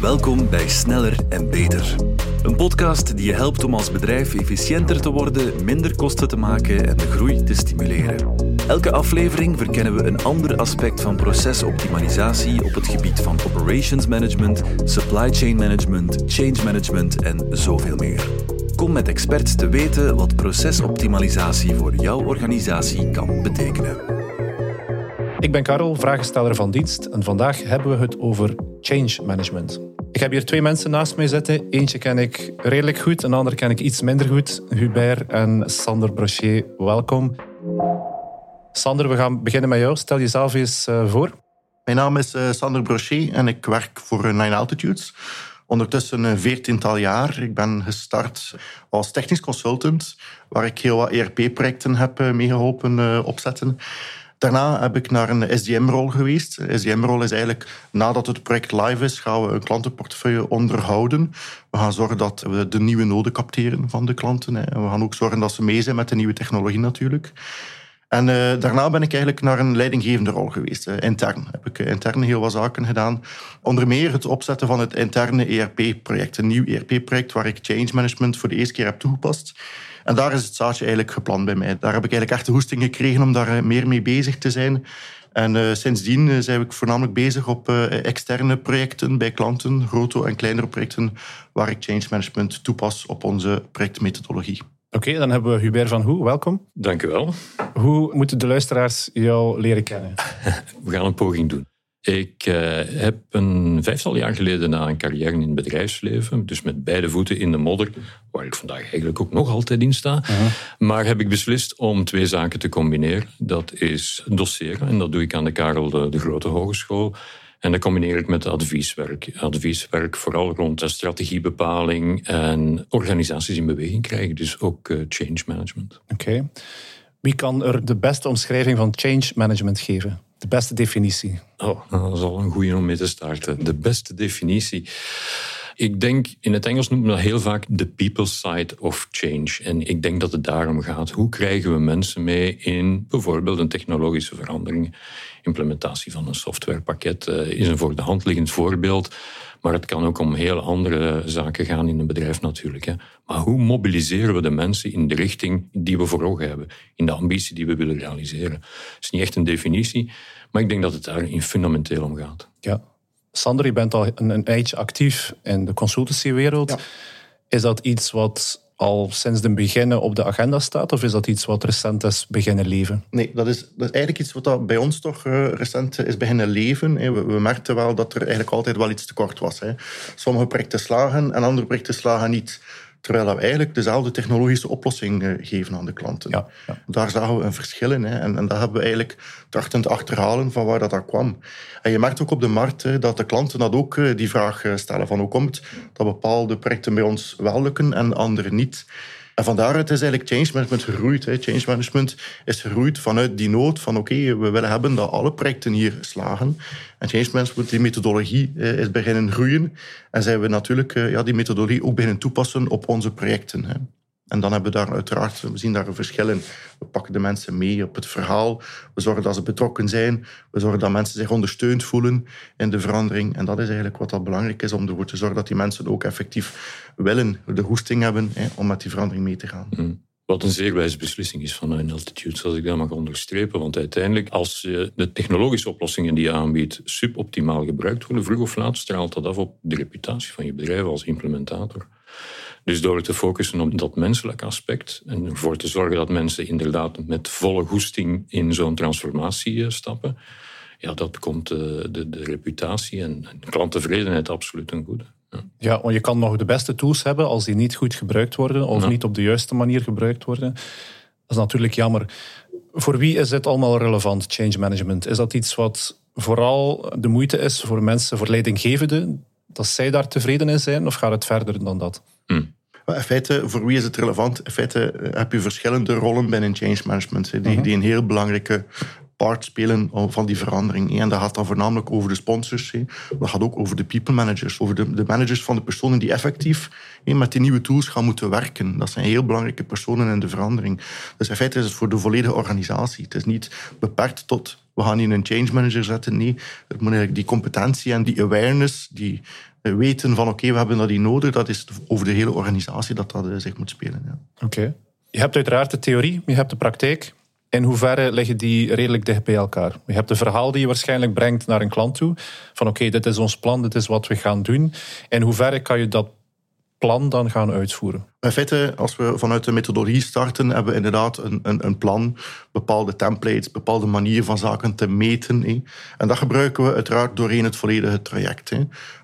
Welkom bij Sneller en Beter. Een podcast die je helpt om als bedrijf efficiënter te worden, minder kosten te maken en de groei te stimuleren. Elke aflevering verkennen we een ander aspect van procesoptimalisatie op het gebied van operations management, supply chain management, change management en zoveel meer. Kom met experts te weten wat procesoptimalisatie voor jouw organisatie kan betekenen. Ik ben Karel, vragensteller van dienst en vandaag hebben we het over change management. Ik heb hier twee mensen naast mij zitten. Eentje ken ik redelijk goed, een ander ken ik iets minder goed. Hubert en Sander Brochet, welkom. Sander, we gaan beginnen met jou. Stel jezelf eens eh, voor. Mijn naam is uh, Sander Brochet en ik werk voor eh, Nine Altitudes. Ondertussen een veertiental jaar. Ik ben gestart als technisch consultant, waar ik heel wat ERP-projecten heb meegeholpen opzetten. Daarna heb ik naar een SDM-rol geweest. SDM-rol is eigenlijk, nadat het project live is, gaan we een klantenportefeuille onderhouden. We gaan zorgen dat we de nieuwe noden capteren van de klanten. En we gaan ook zorgen dat ze mee zijn met de nieuwe technologie natuurlijk. En uh, daarna ben ik eigenlijk naar een leidinggevende rol geweest. Uh, intern heb ik uh, intern heel wat zaken gedaan. Onder meer het opzetten van het interne ERP-project. Een nieuw ERP-project waar ik change management voor de eerste keer heb toegepast. En daar is het zaadje eigenlijk gepland bij mij. Daar heb ik eigenlijk echt de hoesting gekregen om daar meer mee bezig te zijn. En uh, sindsdien uh, zijn we voornamelijk bezig op uh, externe projecten bij klanten, grote en kleinere projecten, waar ik change management toepas op onze projectmethodologie. Oké, dan hebben we Hubert van Hoe. Welkom. Dank u wel. Hoe moeten de luisteraars jou leren kennen? we gaan een poging doen. Ik uh, heb een vijftal jaar geleden na een carrière in het bedrijfsleven, dus met beide voeten in de modder, waar ik vandaag eigenlijk ook nog altijd in sta, uh-huh. maar heb ik beslist om twee zaken te combineren. Dat is doseren, en dat doe ik aan de Karel de, de Grote Hogeschool. En dat combineer ik met advieswerk. Advieswerk vooral rond de strategiebepaling en organisaties in beweging krijgen, dus ook uh, change management. Oké. Wie kan er de beste omschrijving van change management geven? De beste definitie? Oh, dat is al een goede om mee te starten. De beste definitie. Ik denk, in het Engels noemen we dat heel vaak de people side of change. En ik denk dat het daarom gaat. Hoe krijgen we mensen mee in bijvoorbeeld een technologische verandering? Implementatie van een softwarepakket uh, is een voor de hand liggend voorbeeld. Maar het kan ook om heel andere zaken gaan in een bedrijf natuurlijk. Hè. Maar hoe mobiliseren we de mensen in de richting die we voor ogen hebben? In de ambitie die we willen realiseren? Het is niet echt een definitie, maar ik denk dat het daar in fundamenteel om gaat. Ja. Sander, je bent al een, een tijdje actief in de consultancywereld. Ja. Is dat iets wat al sinds de beginnen op de agenda staat? Of is dat iets wat recent is beginnen leven? Nee, dat is, dat eigenlijk iets wat bij ons toch uh, recent is beginnen leven. We, we, merkten wel dat er eigenlijk altijd wel iets tekort was. Hè. Sommige projecten slagen en andere projecten slagen niet. Terwijl we eigenlijk dezelfde technologische oplossing eh, geven aan de klanten. Ja, ja. Daar zagen we een verschil in. Hè. En, en dat hebben we eigenlijk trachten te achterhalen van waar dat, dat kwam. En je merkt ook op de markt hè, dat de klanten dat ook eh, die vraag eh, stellen. Van hoe komt dat bepaalde projecten bij ons wel lukken en andere niet? En van daaruit is eigenlijk change management gegroeid. Change management is gegroeid vanuit die nood van oké, we willen hebben dat alle projecten hier slagen. En change management, die methodologie, eh, is beginnen groeien. En zijn we natuurlijk eh, ja, die methodologie ook beginnen toepassen op onze projecten. En dan hebben we daar uiteraard, we zien daar een verschil in. We pakken de mensen mee op het verhaal. We zorgen dat ze betrokken zijn. We zorgen dat mensen zich ondersteund voelen in de verandering. En dat is eigenlijk wat dat belangrijk is om ervoor te zorgen dat die mensen ook effectief willen, de hoesting hebben hè, om met die verandering mee te gaan. Mm. Wat een zeer wijze beslissing is van een altitude, zoals ik dat mag onderstrepen. Want uiteindelijk, als de technologische oplossingen die je aanbiedt suboptimaal gebruikt worden, vroeg of laat straalt dat af op de reputatie van je bedrijf als implementator. Dus door te focussen op dat menselijk aspect en ervoor te zorgen dat mensen inderdaad met volle goesting in zo'n transformatie eh, stappen, ja, dat komt de, eh, de, de reputatie en, klanttevredenheid absoluut een goede. Ja. ja, want je kan nog de beste tools hebben als die niet goed gebruikt worden of niet op de juiste manier gebruikt worden. Dat is natuurlijk jammer. Voor wie is dit allemaal relevant, change management? Is dat iets wat vooral de moeite is voor mensen, voor leidinggevenden, dat zij daar tevreden in zijn, of gaat het verder dan dat? In feite, voor wie is het relevant? In feite eh, heb je verschillende rollen binnen change management, die, die een heel belangrijke part spelen van die verandering. En dat gaat dan voornamelijk over de sponsors. Dat gaat ook over de people managers, over de managers van de personen die effectief met die nieuwe tools gaan moeten werken. Dat zijn heel belangrijke personen in de verandering. Dus in feite is het voor de volledige organisatie. Het is niet beperkt tot we gaan hier een change manager zetten. Nee, het moet eigenlijk die competentie en die awareness, die weten van oké, we hebben dat hier nodig, dat is over de hele organisatie dat dat eh, zich moet spelen. Ja. Oké. Je hebt uiteraard de theorie, je hebt de praktijk. In hoeverre liggen die redelijk dicht bij elkaar? Je hebt de verhaal die je waarschijnlijk brengt naar een klant toe. Van oké, dit is ons plan, dit is wat we gaan doen. In hoeverre kan je dat plan dan gaan uitvoeren? In feite, als we vanuit de methodologie starten, hebben we inderdaad een, een, een plan, bepaalde templates, bepaalde manieren van zaken te meten. Hè. En dat gebruiken we uiteraard doorheen het volledige traject.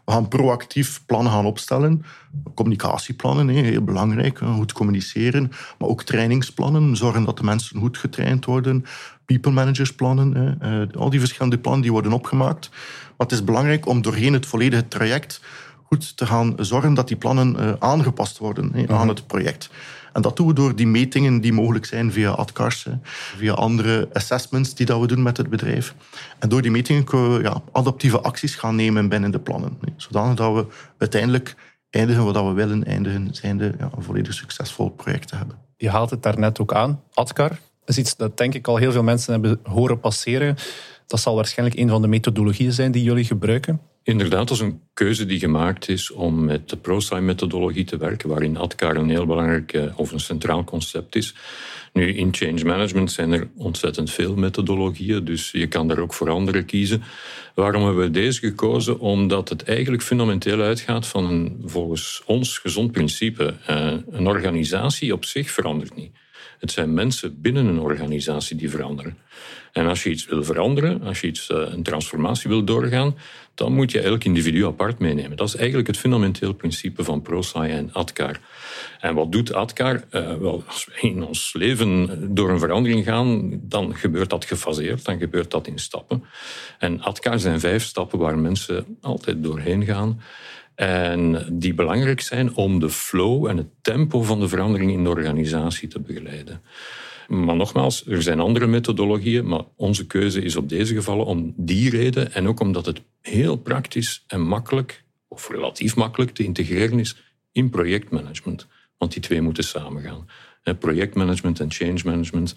We gaan proactief plannen gaan opstellen, communicatieplannen, heel belangrijk, goed communiceren, maar ook trainingsplannen, zorgen dat de mensen goed getraind worden, people managers plannen. Eh, al die verschillende plannen die worden opgemaakt. Maar het is belangrijk om doorheen het volledige traject goed te gaan zorgen dat die plannen uh, aangepast worden aan mhm. het project. En dat doen we door die metingen die mogelijk zijn via ADCARS, via andere assessments die dat we doen met het bedrijf. En door die metingen kunnen we ja, adaptieve acties gaan nemen binnen de plannen. Zodanig dat we uiteindelijk eindigen wat we willen eindigen, zijnde ja, een volledig succesvol project te hebben. Je haalt het daarnet ook aan, ADCAR. is iets dat denk ik al heel veel mensen hebben horen passeren. Dat zal waarschijnlijk een van de methodologieën zijn die jullie gebruiken. Inderdaad, dat is een keuze die gemaakt is om met de ProSci-methodologie te werken, waarin ADCAR een heel belangrijk eh, of een centraal concept is. Nu, in change management zijn er ontzettend veel methodologieën, dus je kan daar ook voor andere kiezen. Waarom hebben we deze gekozen? Omdat het eigenlijk fundamenteel uitgaat van een volgens ons gezond principe. Eh, een organisatie op zich verandert niet. Het zijn mensen binnen een organisatie die veranderen. En als je iets wil veranderen, als je iets, eh, een transformatie wil doorgaan, dan moet je elk individu apart meenemen. Dat is eigenlijk het fundamenteel principe van ProSci en ADCAR. En wat doet ADCAR? Uh, wel, als we in ons leven door een verandering gaan, dan gebeurt dat gefaseerd, dan gebeurt dat in stappen. En ADCAR zijn vijf stappen waar mensen altijd doorheen gaan. En die belangrijk zijn om de flow en het tempo van de verandering in de organisatie te begeleiden. Maar nogmaals, er zijn andere methodologieën, maar onze keuze is op deze gevallen om die reden en ook omdat het heel praktisch en makkelijk, of relatief makkelijk, te integreren is in projectmanagement. Want die twee moeten samengaan. Projectmanagement en change management,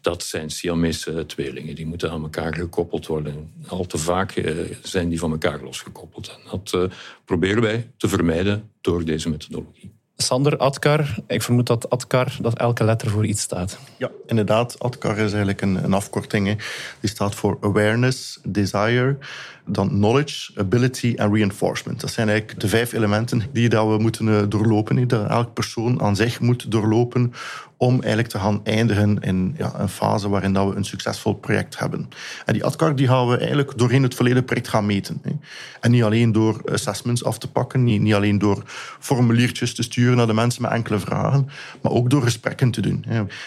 dat zijn Siamese tweelingen. Die moeten aan elkaar gekoppeld worden. Al te vaak eh, zijn die van elkaar losgekoppeld. En dat eh, proberen wij te vermijden door deze methodologie. Sander, ADKAR. Ik vermoed dat ADKAR, dat elke letter voor iets staat. Ja, inderdaad. ADKAR is eigenlijk een, een afkorting. Hè. Die staat voor Awareness, Desire, dan Knowledge, Ability en Reinforcement. Dat zijn eigenlijk de vijf elementen die dat we moeten eh, doorlopen. Hè. Dat elke persoon aan zich moet doorlopen om eigenlijk te gaan eindigen in ja, een fase waarin dat we een succesvol project hebben. En die ADCAR die gaan we eigenlijk doorheen het volledige project gaan meten. En niet alleen door assessments af te pakken, niet, niet alleen door formuliertjes te sturen naar de mensen met enkele vragen, maar ook door gesprekken te doen.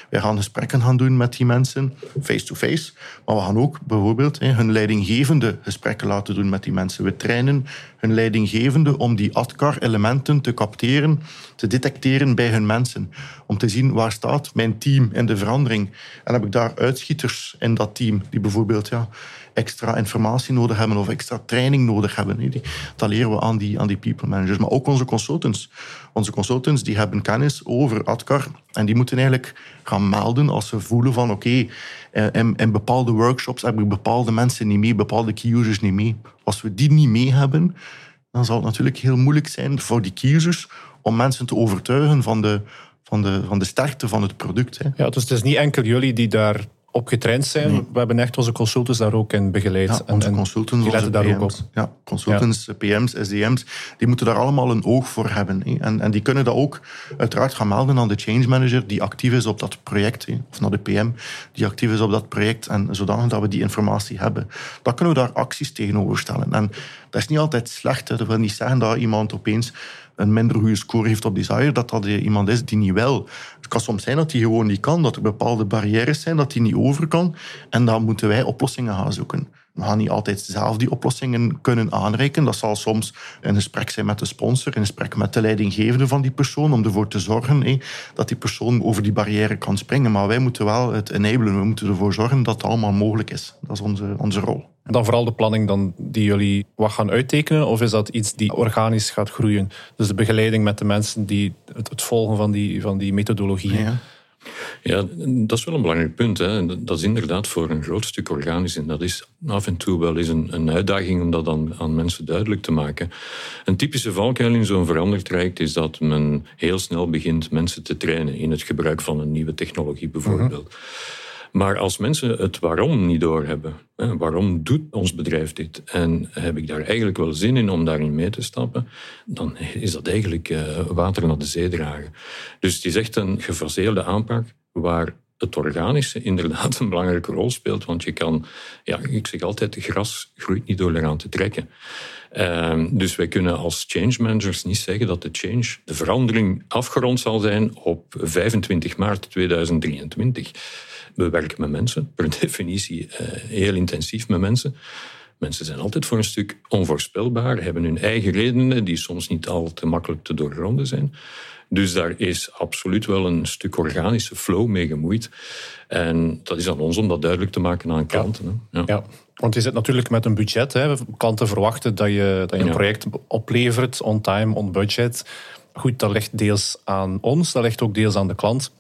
Wij gaan gesprekken gaan doen met die mensen, face-to-face, maar we gaan ook bijvoorbeeld hun leidinggevende gesprekken laten doen met die mensen. We trainen hun leidinggevende om die ADCAR-elementen te capteren, te detecteren bij hun mensen. Om te zien waar staat mijn team in de verandering. En heb ik daar uitschieters in dat team die bijvoorbeeld ja, extra informatie nodig hebben of extra training nodig hebben. Dat leren we aan die, aan die people managers. Maar ook onze consultants. Onze consultants die hebben kennis over ADCAR en die moeten eigenlijk gaan melden als ze voelen van oké, eh, in, in, bepaalde workshops heb ik bepaalde mensen niet mee, bepaalde key users niet mee. Als we die niet mee hebben, dan zal het natuurlijk heel moeilijk zijn voor die key users om mensen te overtuigen van de, van de, van de sterkte van het product. Hè. Ja, dus het is niet enkel jullie die daar op getraind zijn. We hebben echt onze consultants daar ook in begeleid. Ja, onze en, consultants, die letten daar PM's, ook op. Ja, consultants, PM's, SDM's, die moeten daar allemaal een oog voor hebben. En, en die kunnen dat ook uiteraard gaan melden aan de change manager die actief is op dat project. Of naar de PM die actief is op dat project. En zodanig dat we die informatie hebben. Dan kunnen we daar acties tegenover stellen. En dat is niet altijd slecht. Dat wil niet zeggen dat iemand opeens een minder goede score heeft op Desire, dat dat iemand is die niet wil. Kan soms zijn dat hij gewoon niet kan, dat er bepaalde barrières zijn, dat hij niet over kan. En dan moeten wij oplossingen gaan zoeken. We gaan niet altijd zelf die oplossingen kunnen aanreiken. Dat zal soms een gesprek zijn met de sponsor, een gesprek met de leidinggevende van die persoon, om ervoor te zorgen dat die persoon over die barrière kan springen. Maar wij moeten wel het enablen. We moeten ervoor zorgen dat het allemaal mogelijk is. Dat is onze, onze rol. En dan vooral de planning dan die jullie wat gaan uittekenen? Of is dat iets die organisch gaat groeien? Dus de begeleiding met de mensen die het, het volgen van die, van die methodologieën. Ja. Ja, dat is wel een belangrijk punt. Hè. Dat is inderdaad voor een groot stuk organisch. En dat is af en toe wel eens een, een uitdaging om dat aan, aan, mensen duidelijk te maken. Een typische valkuil in zo'n verandertraject is dat men heel snel begint mensen te trainen in het gebruik van een nieuwe technologie bijvoorbeeld. Mhm. Maar als mensen het waarom niet doorhebben, hè, waarom doet ons bedrijf dit en heb ik daar eigenlijk wel zin in om daarin mee te stappen, dan is dat eigenlijk uh, water naar de zee dragen. Dus het is echt een gefaseerde aanpak waar het organische inderdaad een belangrijke rol speelt. Want je kan, ja, ik zeg altijd, gras groeit niet door eraan te trekken. Uh, dus wij kunnen als change managers niet zeggen dat de change, de verandering afgerond zal zijn op 25 maart 2023. We werken met mensen, per definitie uh, heel intensief met mensen. Mensen zijn altijd voor een stuk onvoorspelbaar, hebben hun eigen redenen die soms niet al te makkelijk te doorgronden zijn. Dus daar is absoluut wel een stuk organische flow mee gemoeid. En dat is aan ons om dat duidelijk te maken aan klanten. Ja. ja. want je zit natuurlijk met een budget. Hè. Klanten verwachten dat je, dat je een project oplevert, on time, on budget. Goed, dat ligt deels aan ons, dat ligt ook deels aan de klant.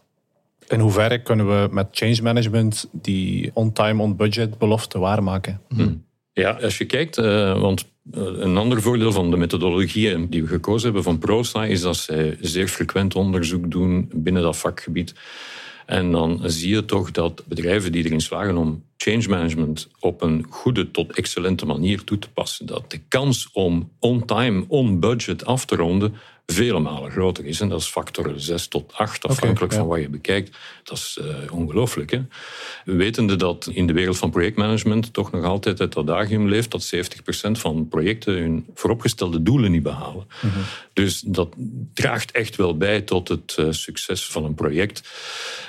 In hoeverre kunnen we met change management die on-time, on-budget belofte waarmaken? Hmm. Ja, als je kijkt, uh, want eh, een ander voordeel van de methodologieën die we gekozen hebben van ProSci is dat zij zeer frequent onderzoek doen binnen dat vakgebied. En dan zie je toch dat bedrijven die erin slagen om change management op een goede tot excellente manier toe te passen, dat de kans om on-time, on-budget af te ronden vele malen groter is. En dat is factor 6 tot 8, afhankelijk van wat je bekijkt. Dat is uh, ongelooflijk. Hè? Wetende dat in de wereld van projectmanagement toch nog altijd het adagium leeft dat 70% van projecten hun vooropgestelde doelen niet behalen. Mhm. Dus dat draagt echt wel bij tot het uh, succes van een project.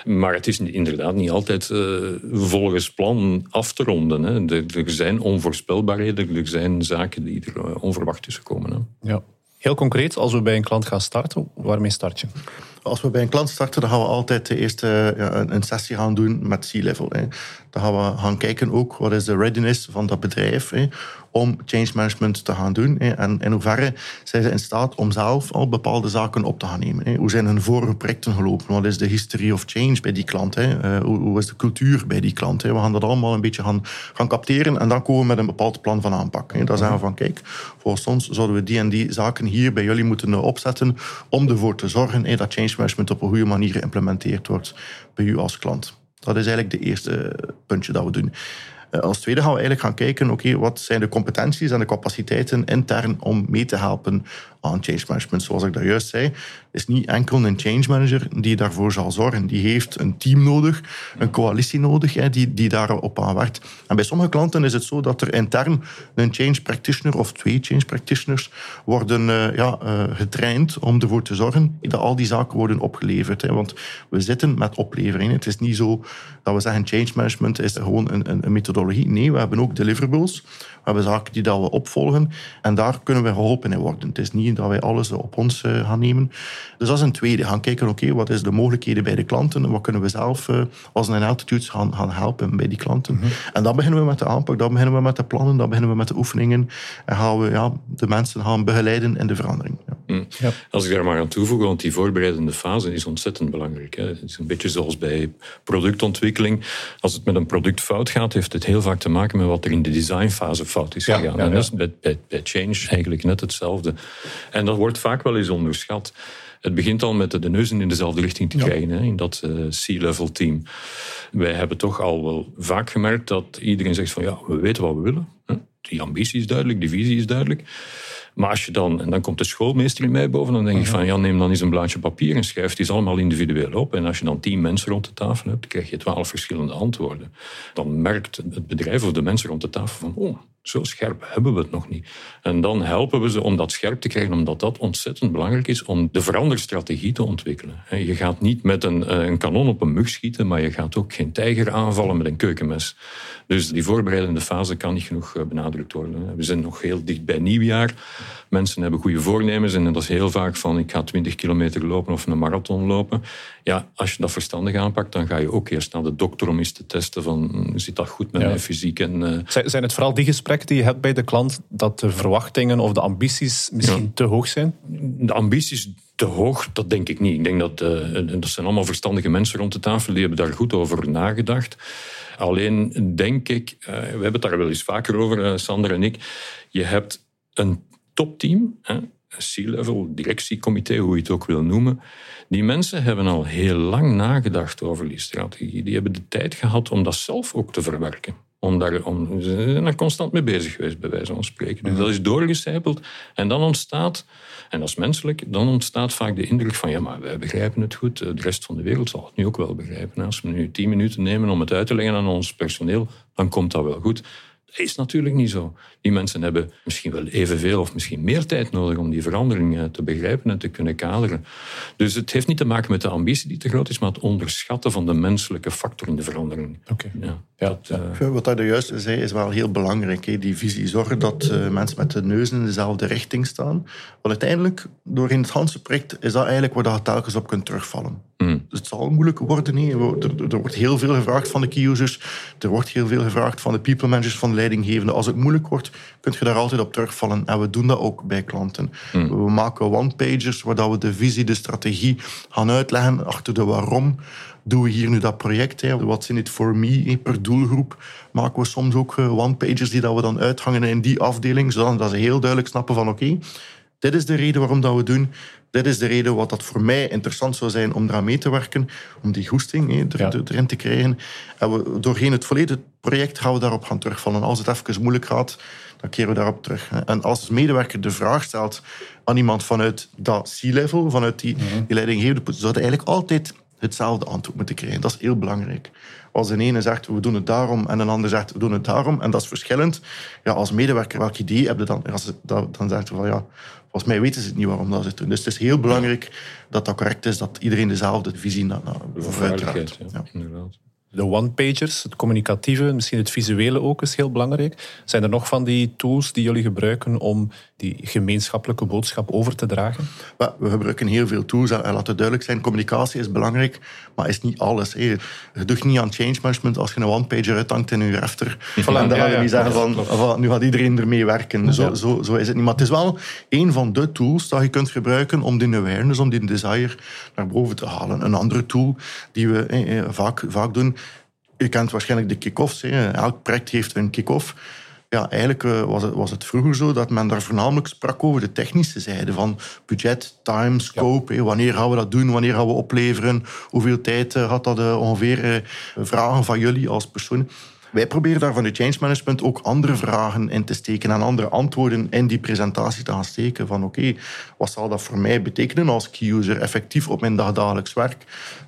Maar het is inderdaad niet altijd uh, volgens plan af te ronden. Hè? Er, er, zijn onvoorspelbaarheden, er zijn zaken die er onverwacht tussen komen. Hè? Ja. Heel concreet, als we bij een klant gaan starten, waarmee start je? Als we bij een klant starten, dan gaan we altijd de eerste ja, een sessie gaan doen met C-level. Dan gaan we gaan kijken ook wat is de readiness van dat bedrijf om change management te gaan doen. En in hoeverre zijn ze in staat om zelf al bepaalde zaken op te gaan nemen. Hoe zijn hun vorige projecten gelopen? Wat is de history of change bij die klant? Eh, hoe is de cultuur bij die klant? We gaan dat allemaal een beetje gaan, gaan capteren en dan komen we met een bepaald plan van aanpak. Dan zeggen we van, kijk, volgens ons zouden we die en die zaken hier bij jullie moeten opzetten om ervoor te zorgen dat change management op een goede manier geïmplementeerd wordt bij u als klant. Dat is eigenlijk de eerste puntje dat we doen. Eh, als tweede gaan we eigenlijk gaan kijken, oké, wat zijn de competenties en de capaciteiten intern om mee te helpen change management. Zoals ik daar juist zei, is niet enkel een change manager die daarvoor zal zorgen. Die heeft een team nodig, een coalitie nodig, hè, die, die daarop aan werkt. En bij sommige klanten is het zo dat er intern een change practitioner of twee change practitioners worden uh, ja, uh, getraind om ervoor te zorgen dat al die zaken worden opgeleverd. Hè. Want we zitten met oplevering. Het is niet zo dat we zeggen change management is gewoon een, een, een methodologie. Nee, we hebben ook deliverables. We hebben zaken die dat we opvolgen. En daar kunnen we geholpen in worden. Het is niet dat wij alles op ons eh, gaan nemen. Dus dat is een tweede. Gaan kijken, oké, wat is de mogelijkheden bij de klanten? Wat kunnen we zelf uh, als een altitudes gaan, gaan helpen bij die klanten? Mhm. En dan beginnen we met de aanpak, dan beginnen we met de plannen, dan beginnen we met de oefeningen. En gaan we ja, de mensen gaan begeleiden in de verandering. Ja. Mm. Ja. Als ik daar maar aan toevoeg, want die voorbereidende fase is ontzettend belangrijk. Hè. Het is een beetje zoals bij productontwikkeling. Als het met een product fout gaat, heeft het heel vaak te maken met wat er in de designfase fout is gegaan. en dat is bij, bij, bij change eigenlijk net hetzelfde. En dat wordt vaak wel eens onderschat. Het begint al met de neuzen in dezelfde richting te krijgen hè, in dat uh, C-level team. Wij hebben toch al wel vaak gemerkt dat iedereen zegt van ja, we weten wat we willen. Hè. Die ambitie is duidelijk, die visie is duidelijk. Maar als je dan, en dan komt de schoolmeester in mij boven, dan denk ik van ja, neem dan eens een blaadje papier en schrijf die allemaal individueel op. En als je dan tien mensen rond de tafel hebt, dan krijg je twaalf verschillende antwoorden. Dan merkt het bedrijf of de mensen rond de tafel van oh, Zo scherp hebben we het nog niet. En dan helpen we ze om dat scherp te krijgen, omdat dat ontzettend belangrijk is om de veranderstrategie te ontwikkelen. Je gaat niet met een, eh, een kanon op een mug schieten, maar je gaat ook geen tijger aanvallen met een keukenmes. Dus die voorbereidende fase kan niet genoeg eh, benadrukt worden. We zijn nog heel dicht bij nieuwjaar. Mensen hebben goede voornemens en dat is heel vaak van ik ga 20 kilometer lopen of een marathon lopen. Ja, als je dat verstandig aanpakt, dan ga je ook eerst naar de dokter om eens te testen van hm, zit dat goed met mijn fysiek. En, uh... Zijn het vooral die gesprekken die je hebt bij de klant dat de verwachtingen of de ambities misschien te hoog zijn? De ambities te hoog, dat denk ik niet. Ik denk dat uh, dat zijn allemaal verstandige mensen rond de tafel, die hebben daar goed over nagedacht. Alleen denk ik, uh, we hebben het daar wel eens vaker over, Sander en ik, je hebt een topteam, C-level, directiecomité, hoe je het ook wil noemen. Die mensen hebben al heel lang nagedacht over die strategie. Die hebben de tijd gehad om dat zelf ook te verwerken. Om daar, om, ze zijn er constant mee bezig geweest, bij wijze van spreken. Dus dat is doorgecijpeld. En dan ontstaat, en dat is menselijk, dan ontstaat vaak de indruk van ja, maar wij begrijpen het goed. De rest van de wereld zal het nu ook wel begrijpen. Als we nu tien minuten nemen om het uit te leggen aan ons personeel, dan komt dat wel goed. Dat is natuurlijk niet zo. Die mensen hebben misschien wel evenveel of misschien meer tijd nodig om die verandering te begrijpen en te kunnen kaderen. Dus het heeft niet te maken met de ambitie die te groot is, maar het onderschatten van de menselijke factor in de verandering. Oké. Ja, ja, uh... Wat hij juist zei is wel heel belangrijk. Hè? Die visie. Zorgen dat uh, mensen met de neus in dezelfde richting staan. Want uiteindelijk, door in het Hanse project, is dat eigenlijk waar je telkens op kunt terugvallen. Het zal moeilijk worden. Er, er, wordt heel veel gevraagd van de key users. Er wordt heel veel gevraagd van de people managers, van de leidinggevende. Als het moeilijk wordt, kun je daar altijd op terugvallen. En we doen dat ook bij klanten. Mm. We maken one-pagers waar we de visie, de strategie gaan uitleggen achter de waarom doen we hier nu dat project? Hè? What's in it for me? Per doelgroep maken we soms ook eh, one-pagers die dat we dan uithangen in die afdeling, zodat ze heel duidelijk snappen van oké, dit is de reden waarom dat we doen. Dit is de reden wat dat voor mij interessant zou zijn om eraan mee te werken, om die goesting er, erin te krijgen. En we, doorheen het volledige project gaan we daarop gaan terugvallen. Als het even moeilijk gaat, dan keren we daarop terug. En als de medewerker de vraag stelt aan iemand vanuit dat C-level, vanuit die, mhm. die leidinggevende, zouden eigenlijk altijd hetzelfde antwoord moeten krijgen. Dat is heel belangrijk. Als de ene zegt, we doen het daarom, en een ander zegt, we doen het daarom, en dat is verschillend. Ja, als medewerker, welk idee heb je dan? Als dan zegt je van, ja, volgens mij weten ze het niet waarom dat ze het doen. Dus het is heel belangrijk dat dat correct is, dat iedereen dezelfde visie naar, naar vooruit draagt. Ja, inderdaad de one-pagers, het communicatieve, misschien het visuele ook is heel belangrijk. Zijn er nog van die tools die jullie gebruiken om die gemeenschappelijke boodschap over te dragen? We gebruiken heel veel tools. En laat het duidelijk zijn, communicatie is belangrijk, maar is niet alles. Je doet niet aan change management als je een one-pager uithangt in je refter. Voilà, en dan ga je niet zeggen van, nu gaat iedereen ermee werken. Zo, zo, zo is het niet. Maar het is wel een van de tools dat je kunt gebruiken om die awareness, om die desire naar boven te halen. Een andere tool die we eh, eh vaak, vaak doen, je kent waarschijnlijk de kick-offs. Elk project heeft een kick-off. Ja, eigenlijk eh, was het, was het vroeger zo dat men daar voornamelijk sprak over de technische zijde van budget, time, scope. wanneer gaan we dat doen? Wanneer gaan we opleveren? Hoeveel tijd uh, had dat uh, ongeveer? vragen van jullie als persoon. Wij proberen daar van de change management ook andere vragen in te steken en andere antwoorden in die presentatie te gaan steken. Van oké, wat zal dat voor mij betekenen als key user effectief op mijn dagdagelijks werk?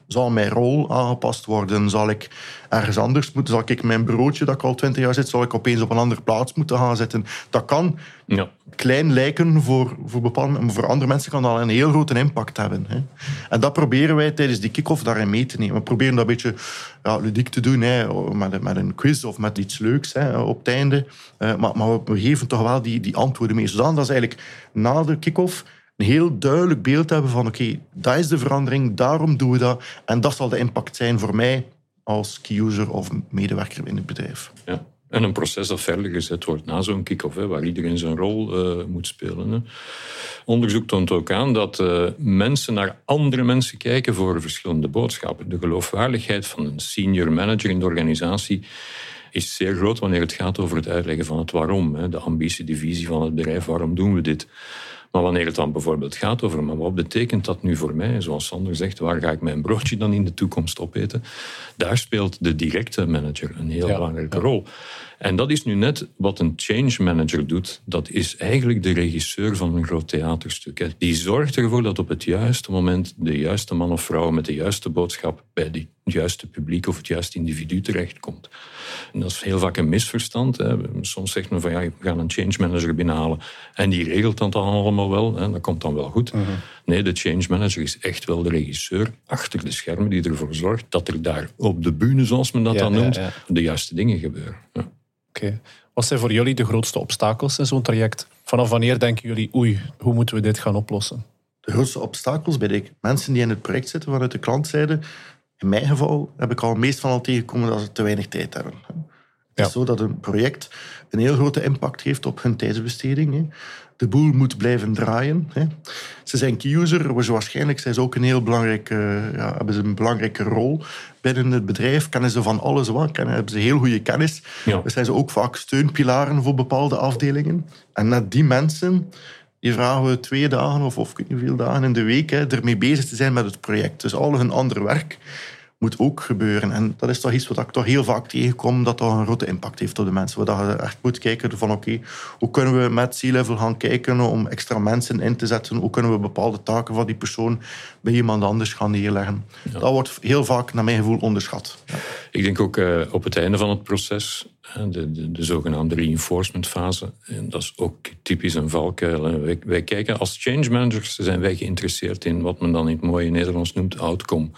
Zal mijn rol aangepast worden? Zal ik ergens anders moeten? Zal ik mijn bureautje dat ik al twintig jaar zit, zal ik opeens op een andere plaats moeten gaan zitten? Dat kan ja. klein lijken voor, voor bepaalde maar voor andere mensen kan dat een heel grote impact hebben. Hè. En dat proberen wij tijdens die kick-off daarin mee te nemen. We proberen dat een beetje ja, ludiek te doen, hè, met, met een quiz of met iets leuks hè, op het einde. Uh, maar, maar we geven toch wel die, die antwoorden mee. Zodat dat is eigenlijk na de kick-off een heel duidelijk beeld hebben van oké, dat is de verandering, daarom doen we dat. En dat zal de impact zijn voor mij als key-user of medewerker in het bedrijf. Ja. En een proces dat verder gezet wordt na zo'n kick-off, waar iedereen zijn rol uh, moet spelen. Onderzoek toont ook aan dat uh, mensen naar andere mensen kijken voor verschillende boodschappen. De geloofwaardigheid van een senior manager in de organisatie is zeer groot wanneer het gaat over het uitleggen van het waarom. Hè. De ambitie, de visie van het bedrijf, waarom doen we dit? Maar wanneer het dan bijvoorbeeld gaat over, maar wat betekent dat nu voor mij? Zoals Sander zegt, waar ga ik mijn broodje dan in de toekomst opeten? Daar speelt de directe manager een heel belangrijke rol. En dat is nu net wat een change manager doet. Dat is eigenlijk de regisseur van een groot theaterstuk. Die zorgt ervoor dat op het juiste moment de juiste man of vrouw met de juiste boodschap bij die het juiste publiek of het juiste individu terechtkomt. En dat is heel vaak een misverstand. Hè. Soms zegt men van ja, we gaan een change manager binnenhalen en die regelt dat dan allemaal wel. Hè. Dat komt dan wel goed. Mhm. Nee, de change manager is echt wel de regisseur achter de schermen die ervoor zorgt dat er daar op de bühne, zoals men dat Ja, dan noemt, ja. de juiste dingen gebeuren. Ja. Oké. Wat zijn voor jullie de grootste obstakels in zo'n traject? Vanaf wanneer denken jullie, oei, hoe moeten we dit gaan oplossen? De grootste obstakels bij de mensen die in het project zitten vanuit de klantzijde, in mijn geval heb ik al meest van al tegengekomen dat ze te weinig tijd hebben. Het Ja. is zo dat een project een heel grote impact heeft op hun tijdsbesteding. De boel moet blijven draaien. hè. Ze zijn key-user, dus waarschijnlijk zijn ze ook een heel belangrijke, ja, hebben ze een belangrijke rol binnen het bedrijf. Kennen ze van alles wat, kennen, hebben ze heel goede kennis. Ja. Dus zijn ze ook vaak steunpilaren voor bepaalde afdelingen. En net die mensen, die vragen we twee dagen of, of ik weet niet hoeveel dagen in de week hè, ermee bezig te zijn met het project. Dus al hun ander werk moet ook gebeuren. En dat is toch iets wat ik toch heel vaak tegenkom, dat dat een grote impact heeft op de mensen. Waar je echt moet kijken van oké, hoe kunnen we met C-level gaan kijken om extra mensen in te zetten? Hoe kunnen we bepaalde taken van die persoon bij iemand anders gaan neerleggen? Dat wordt heel vaak, naar mijn gevoel, onderschat. Ja. Ik denk ook eh, op het einde van het proces, de, de, de zogenaamde reinforcement fase, en dat is ook typisch een valkuil. Wij, wij kijken als change managers, zijn wij geïnteresseerd in wat men dan in het mooie Nederlands noemt outcome.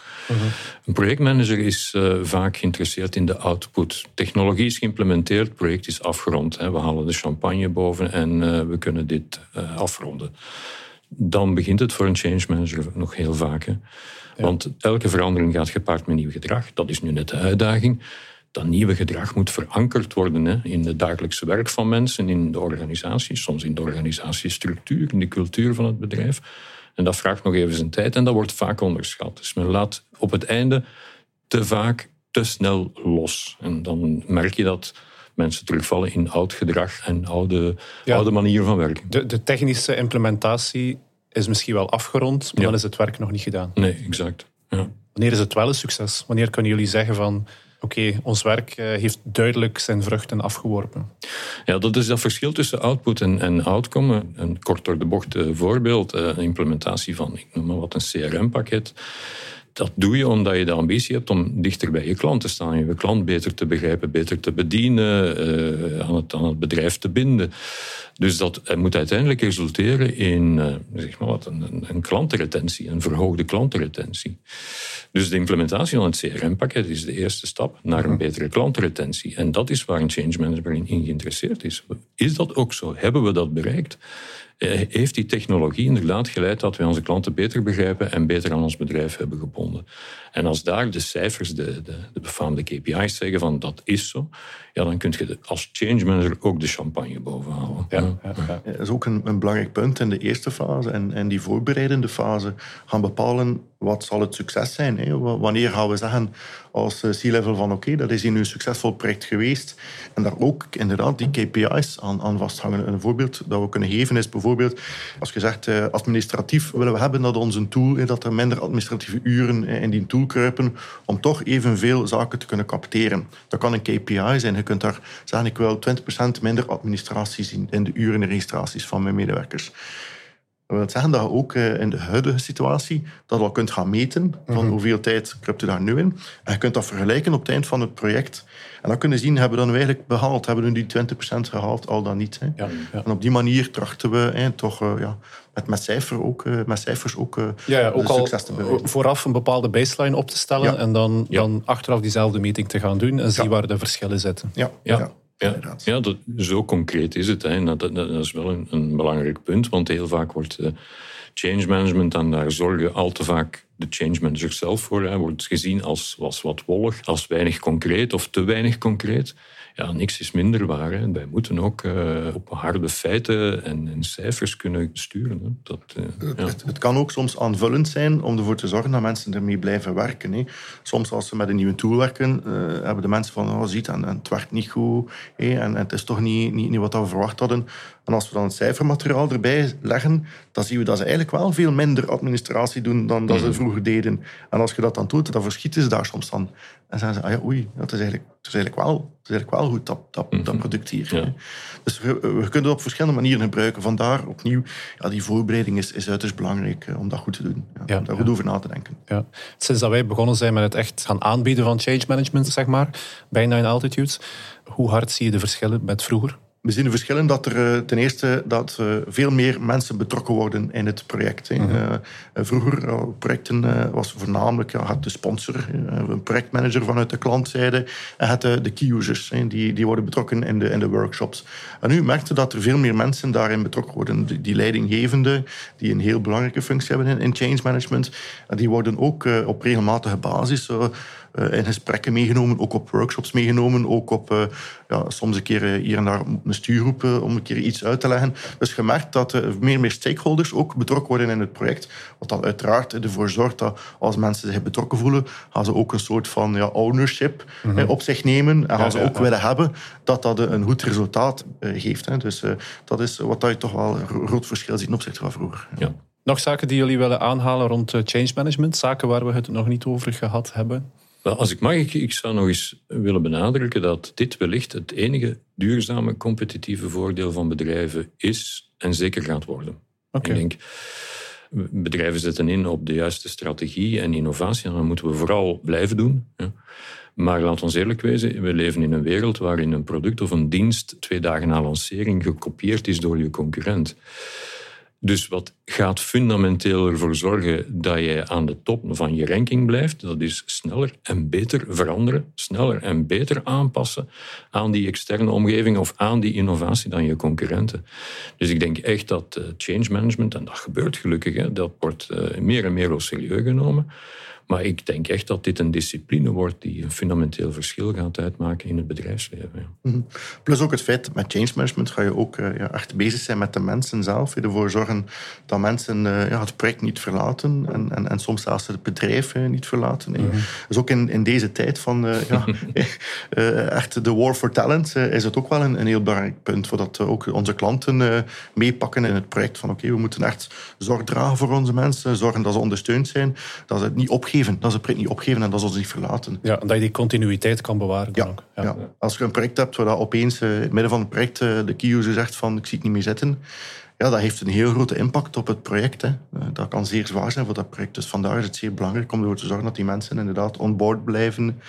Een projectmanager is eh, vaak geïnteresseerd in de output. Technologie is geïmplementeerd, het project is afgerond. Hè. We halen de champagne boven en eh, we kunnen dit eh, afronden. Dan begint het voor een change manager nog heel vaak. Hè. Want elke verandering gaat gepaard met nieuw gedrag. Dat is nu net de uitdaging. Dat nieuwe gedrag moet verankerd worden hè, in het dagelijkse werk van mensen, in de organisatie, soms in de organisatiestructuur, in de cultuur van het bedrijf. En dat vraagt nog even zijn tijd en dat wordt vaak onderschat. Dus men laat op het einde te vaak te snel los. En dan merk je dat mensen terugvallen in oud gedrag en oude, Ja. oude manieren van werken. De, de technische implementatie is misschien wel afgerond, maar Ja. dan is het werk nog niet gedaan. Nee, exact. Ja. Wanneer is het wel een succes? Wanneer kunnen jullie zeggen van, oké, ons werk eh, heeft duidelijk zijn vruchten afgeworpen? Ja, dat is dat verschil tussen output en, en outcome. Een kort door de bocht eh, voorbeeld, eh, een implementatie van, ik noem maar wat, een CRM-pakket. Dat doe je omdat je de ambitie hebt om dichter bij je klant te staan. Je klant beter te begrijpen, beter te bedienen, eh, aan, het, aan het bedrijf te binden. Dus dat moet uiteindelijk resulteren in eh, zeg maar wat, een, een, een klantenretentie, een verhoogde klantenretentie. Dus de implementatie van het CRM-pakket is de eerste stap naar een betere klantenretentie. En dat is waar een change manager in, in geïnteresseerd is. Is dat ook zo? Hebben we dat bereikt? Eh, Heeft die technologie inderdaad geleid dat wij onze klanten beter begrijpen en beter aan ons bedrijf hebben gebonden? En als daar de cijfers, de, de, de befaamde KPI's zeggen van dat is zo, ja, dan kun je de- als change manager ook de champagne bovenhalen. Ja, ja, ja. Dat is ook een, een belangrijk punt in de eerste fase. En, en die voorbereidende fase gaan bepalen wat zal het succes zijn. Hè? Wa- Wanneer gaan we zeggen als eh, C-level van oké, dat is nu een succesvol project geweest. En daar ook inderdaad die KPI's aan, aan vasthangen. Een voorbeeld dat we kunnen geven is bijvoorbeeld als je zegt eh, administratief willen we hebben dat onze tool, hè, dat er minder administratieve uren eh, in die tool kruipen om toch evenveel zaken te kunnen capteren. Dat kan een KPI zijn. Je kunt daar zeggen ik wil 20% minder administratie zien in de uren en registraties van mijn medewerkers. Dat wil zeggen dat je ook eh, in de huidige situatie dat al kunt gaan meten van hoeveel tijd kruipt je daar nu in. En je kunt dat vergelijken op het eind van het project. En dan kunnen zien, hebben we dan eigenlijk behaald? Hebben we nu die 20% gehaald, al dan niet? Hè? Ja, ja. En op die manier trachten we hè, toch eh, ja, met, met, cijfer ook, eh, met cijfers ook, Ja, ja, ook succes te bereiken. vooraf een bepaalde baseline op te stellen en dan, dan achteraf diezelfde meting te gaan doen en zien waar de verschillen zitten. Ja, Ja. Ja. Ja, inderdaad. ja dat, zo concreet is het. Hè. Dat, dat, dat is wel een, een belangrijk punt, want heel vaak wordt eh, change management, en daar zorgen al te vaak de change manager zelf voor, hè, wordt gezien als, als wat wollig, als weinig concreet of te weinig concreet. Ja, niks is minder waar. Hè. Wij moeten ook eh, op harde feiten en, en cijfers kunnen sturen. Hè. Dat, eh, ja. Het, het kan ook soms aanvullend zijn om ervoor te zorgen dat mensen ermee blijven werken. Hè. Soms als ze met een nieuwe tool werken, eh, hebben de mensen van, oh, ziet, en, en het werkt niet goed, hè, en, en het is toch niet, niet, niet wat we verwacht hadden. En als we dan het cijfermateriaal erbij leggen, dan zien we dat ze eigenlijk wel veel minder administratie doen dan dat ze Mhm. vroeger deden. En als je dat dan doet, dan verschieten ze daar soms van. En zeggen ze, ah ja, oei, dat is eigenlijk, het is eigenlijk, wel, het is eigenlijk wel goed, dat, dat, dat product hier. Mhm. Ja. Dus we, we kunnen het op verschillende manieren gebruiken. Vandaar opnieuw, ja, die voorbereiding is, is uiterst belangrijk eh, om dat goed te doen. Ja, Ja, om daar goed over na te denken. Ja. Sinds dat wij begonnen zijn met het echt gaan aanbieden van change management, zeg maar, bij Nine Altitudes, hoe hard zie je de verschillen met vroeger? We zien de verschillen dat er eh, ten eerste dat, eh, veel meer mensen betrokken worden in het project. Eh, eh, vroeger, projecten was voornamelijk, had de sponsor, een projectmanager vanuit de klantzijde en had de, key users, die, die worden betrokken in de, in de workshops. En nu merkte dat er veel meer mensen daarin betrokken worden. Die, die leidinggevenden, die een heel belangrijke functie hebben in, in change management, en die worden ook op regelmatige basis in gesprekken meegenomen, ook op workshops meegenomen, ook op eh, ja, soms een keer eh, hier en daar een stuurgroep eh, om een keer iets uit te leggen. Dus je merkt dat er meer en meer stakeholders ook betrokken worden in het project, wat dan uiteraard ervoor zorgt dat als mensen zich betrokken voelen, gaan ze ook een soort van ja, ownership eh, op zich nemen en gaan ze ook ja. willen hebben dat dat een goed resultaat eh, geeft. Hè. Dus eh, dat is wat je toch wel een groot verschil ziet ten opzichte van vroeger. Ja. Nog zaken die jullie willen aanhalen rond eh, change management? Zaken waar we het nog niet over gehad hebben? Als ik mag, ik, ik zou nog eens willen benadrukken dat dit wellicht het enige duurzame competitieve voordeel van bedrijven is en zeker gaat worden. Ik denk, bedrijven zetten in op de juiste strategie en innovatie en dat moeten we vooral blijven doen. Ja. Maar laat ons eerlijk wezen, we leven in een wereld waarin een product of een dienst twee dagen na lancering gekopieerd is door je concurrent. Dus wat gaat fundamenteel ervoor zorgen dat je aan de top van je ranking blijft, dat is sneller en beter veranderen, sneller en beter aanpassen aan die externe omgeving of aan die innovatie dan je concurrenten. Dus ik denk echt dat eh, change management, en dat gebeurt gelukkig, dat wordt eh, meer en meer serieus genomen. Maar ik denk echt dat dit een discipline wordt die een fundamenteel verschil gaat uitmaken in het bedrijfsleven. ja. Mhm. Plus ook het feit, met change management ga je ook eh, ja, echt bezig zijn met de mensen zelf. Je ervoor zorgen dat mensen eh, ja, het project niet verlaten en, en, en soms zelfs het bedrijf eh, niet verlaten. hè. Dus ook in, in deze tijd van ja, echt de war for talent is het ook wel een, een heel belangrijk punt. Voordat ook onze klanten meepakken in het project van oké, we moeten echt zorg dragen voor onze mensen, zorgen dat ze ondersteund zijn, dat ze het niet opgeven, dat ze het project niet opgeven en dat ze ons niet verlaten. Ja, en dat je die continuïteit kan bewaren. Ja, ook. ja. als je een project hebt waar dat opeens eh, in het midden van het project eh, de key user zegt van ik zie het niet meer zitten, ja, dat heeft een heel grote impact op het project. Hè. Eh, Dat kan zeer zwaar zijn voor dat project. Dus vandaar is het zeer belangrijk om ervoor te zorgen dat die mensen inderdaad on board blijven,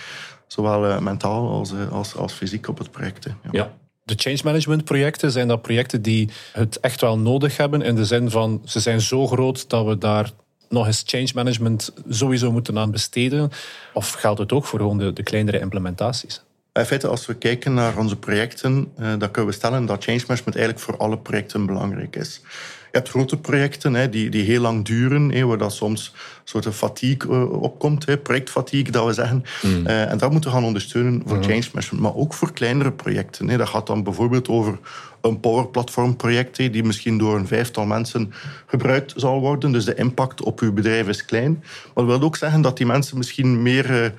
zowel mentaal als, als, als fysiek op het project. hè. Ja. Ja, De change management projecten, zijn dat projecten die het echt wel nodig hebben in de zin van ze zijn zo groot dat we daar nog eens change management sowieso moeten aan besteden? Of geldt het ook voor gewoon de, de kleinere implementaties? In feite, als we kijken naar onze projecten, eh, dan kunnen we stellen dat change management eigenlijk voor alle projecten belangrijk is. Je hebt grote projecten hè, die, die heel lang duren, hè, waar dat soms een soort van fatigue eh, opkomt, projectfatigue, dat we zeggen. Eh, en dat moeten we gaan ondersteunen voor change management, maar ook voor kleinere projecten. Hè. Dat gaat dan bijvoorbeeld over een Power Platform project, hè, die misschien door een vijftal mensen gebruikt zal worden. Dus de impact op uw bedrijf is klein. Maar dat wil ook zeggen dat die mensen misschien meer eh,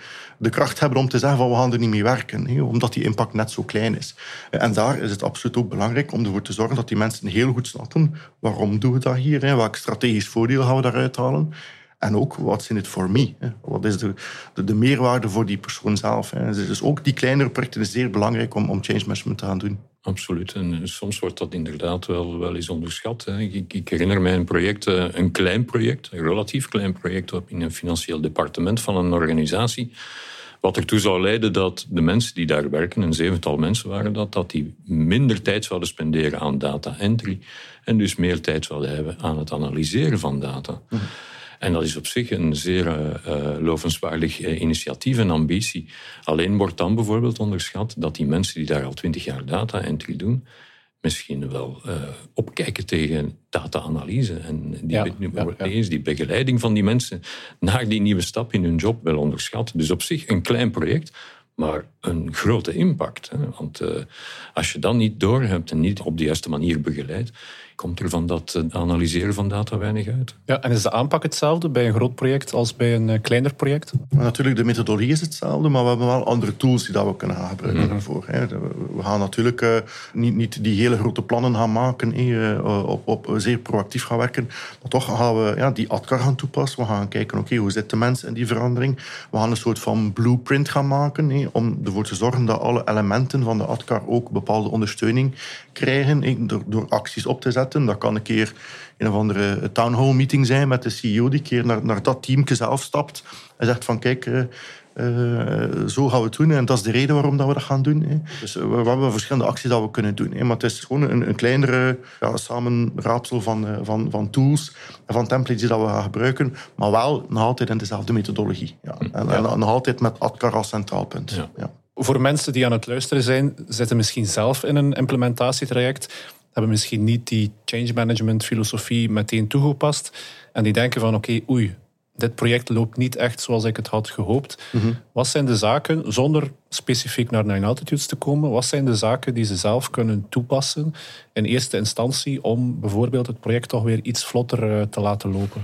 de kracht hebben om te zeggen van we gaan er niet mee werken, omdat die impact net zo klein is. En daar is het absoluut ook belangrijk om ervoor te zorgen dat die mensen heel goed snappen waarom doen we dat hier, hè, welk strategisch voordeel gaan we daaruit halen. En ook, what's in it for me? Wat is de, de, de meerwaarde voor die persoon zelf? Dus ook die kleinere projecten is zeer belangrijk om, om change management te gaan doen. Absoluut. En eh, soms wordt dat inderdaad wel, wel eens onderschat. Hè. Ik, herinner mij een project, eh, een klein project, een relatief klein project in een financieel departement van een organisatie. Wat ertoe zou leiden dat de mensen die daar werken, een zevental mensen waren dat, dat die minder tijd zouden spenderen aan data entry en dus meer tijd zouden hebben aan het analyseren van data. En dat is op zich een zeer eh, eh, lovenswaardig eh, initiatief en ambitie. Alleen wordt dan bijvoorbeeld onderschat dat die mensen die daar al twintig jaar data entry doen, misschien wel opkijken tegen data-analyse. En die, Ja, be- die begeleiding van die mensen naar die nieuwe stap in hun job wel onderschat. Dus op zich een klein project, maar een grote impact. Hè? Want als je dat niet doorhebt en niet op de juiste manier begeleidt, komt er van dat eh, analyseren van data weinig uit. Ja, en is de aanpak hetzelfde bij een groot project als bij een eh, kleiner project? natuurlijk, de methodologie is hetzelfde, maar we hebben wel andere tools die dat we kunnen gaan gebruiken mhm. daarvoor. We gaan natuurlijk uh, niet, niet die hele grote plannen gaan maken, op, op zeer proactief gaan werken, maar toch gaan we ja, die ADCAR gaan toepassen. We gaan kijken, oké, hoe zit de mens in die verandering? We gaan een soort van blueprint gaan maken, om ervoor te zorgen dat alle elementen van de ADCAR ook bepaalde ondersteuning krijgen, door, door acties op te zetten. Dat kan een keer een of andere town hall meeting zijn met de CEO die een keer naar, naar dat team zelf stapt en zegt van kijk, uh, zo gaan we het doen en dat is de reden waarom dat we dat gaan doen. Hè. Dus we, hebben verschillende acties dat we kunnen doen. Hè. Maar het is gewoon een, een kleinere ja, samenraapsel van, van, van tools en van templates die dat we gaan gebruiken, maar wel nog altijd in dezelfde methodologie. Ja. En, en nog altijd met ADCAR als centraal punt. Ja. Voor mensen die aan het luisteren zijn, zitten misschien zelf in een implementatietraject hebben misschien niet die change management filosofie meteen toegepast. En die denken van oké, oei, dit project loopt niet echt zoals ik het had gehoopt. Mhm. Wat zijn de zaken, zonder specifiek naar Nine Altitudes te komen, wat zijn de zaken die ze zelf kunnen toepassen in eerste instantie om bijvoorbeeld het project toch weer iets vlotter eh, te laten lopen?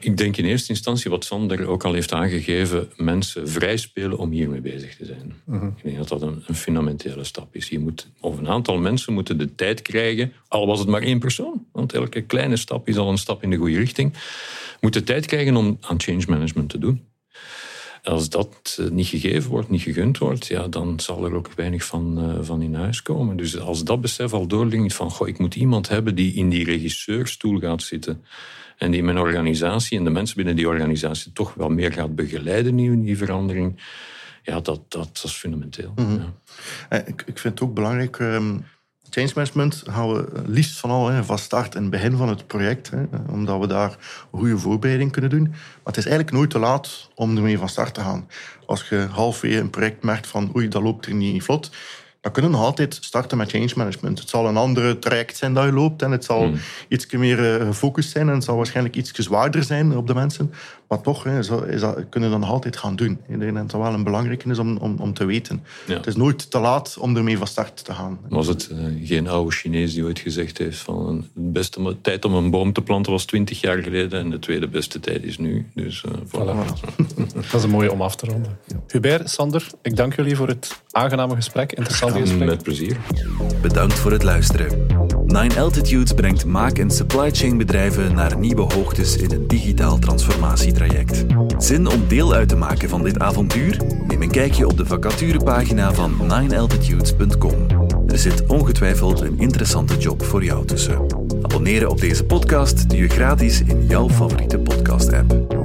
Ik denk in eerste instantie, wat Sander ook al heeft aangegeven, mensen vrij spelen om hiermee bezig te zijn. Mhm. Ik denk dat dat een, een, fundamentele stap is. Je moet, of een aantal mensen moeten de tijd krijgen, al was het maar één persoon, want elke kleine stap is al een stap in de goede richting, moeten tijd krijgen om aan change management te doen. Als dat eh, niet gegeven wordt, niet gegund wordt, ja, dan zal er ook weinig van, uh, van in huis komen. Dus als dat besef al doorlingt van, goh, ik moet iemand hebben die in die regisseurstoel gaat zitten, en die mijn organisatie en de mensen binnen die organisatie toch wel meer gaat begeleiden in die verandering, ja, dat, dat, is fundamenteel. Mhm. ja. Eh, ik, ik vind het ook belangrijk. Um, change management gaan we liefst van al van start het begin van het project, hè, omdat we daar goede voorbereiding kunnen doen. Maar het is eigenlijk nooit te laat om ermee van start te gaan. Als je halfweg een project merkt van oei, dat loopt er niet vlot, dan kunnen we nog altijd starten met change management. Het zal een andere traject zijn dat je loopt en het zal hmm. iets meer eh, gefocust zijn en het zal waarschijnlijk iets zwaarder zijn op de mensen. Maar toch hè, is dat, kunnen we dan nog altijd gaan doen. Ik denk dat het wel een belangrijke is om, om, om te weten. Het is nooit te laat om ermee van start te gaan. Was het uh, geen oude Chinees die ooit gezegd heeft van de beste tijd om een boom te planten was twintig jaar geleden en de tweede beste tijd is nu. Dus, uh, dat is een mooie om af te ronden. Hubert, Sander, ik dank jullie voor het aangename gesprek. Interessant Met plezier. Bedankt voor het luisteren. Nine Altitudes brengt maak- en supply chain bedrijven naar nieuwe hoogtes in een digitaal transformatietraject. Zin om deel uit te maken van dit avontuur? Neem een kijkje op de vacaturepagina van ninealtitudes.com. Er zit ongetwijfeld een interessante job voor jou tussen. Abonneren op deze podcast doe je gratis in jouw favoriete podcast-app.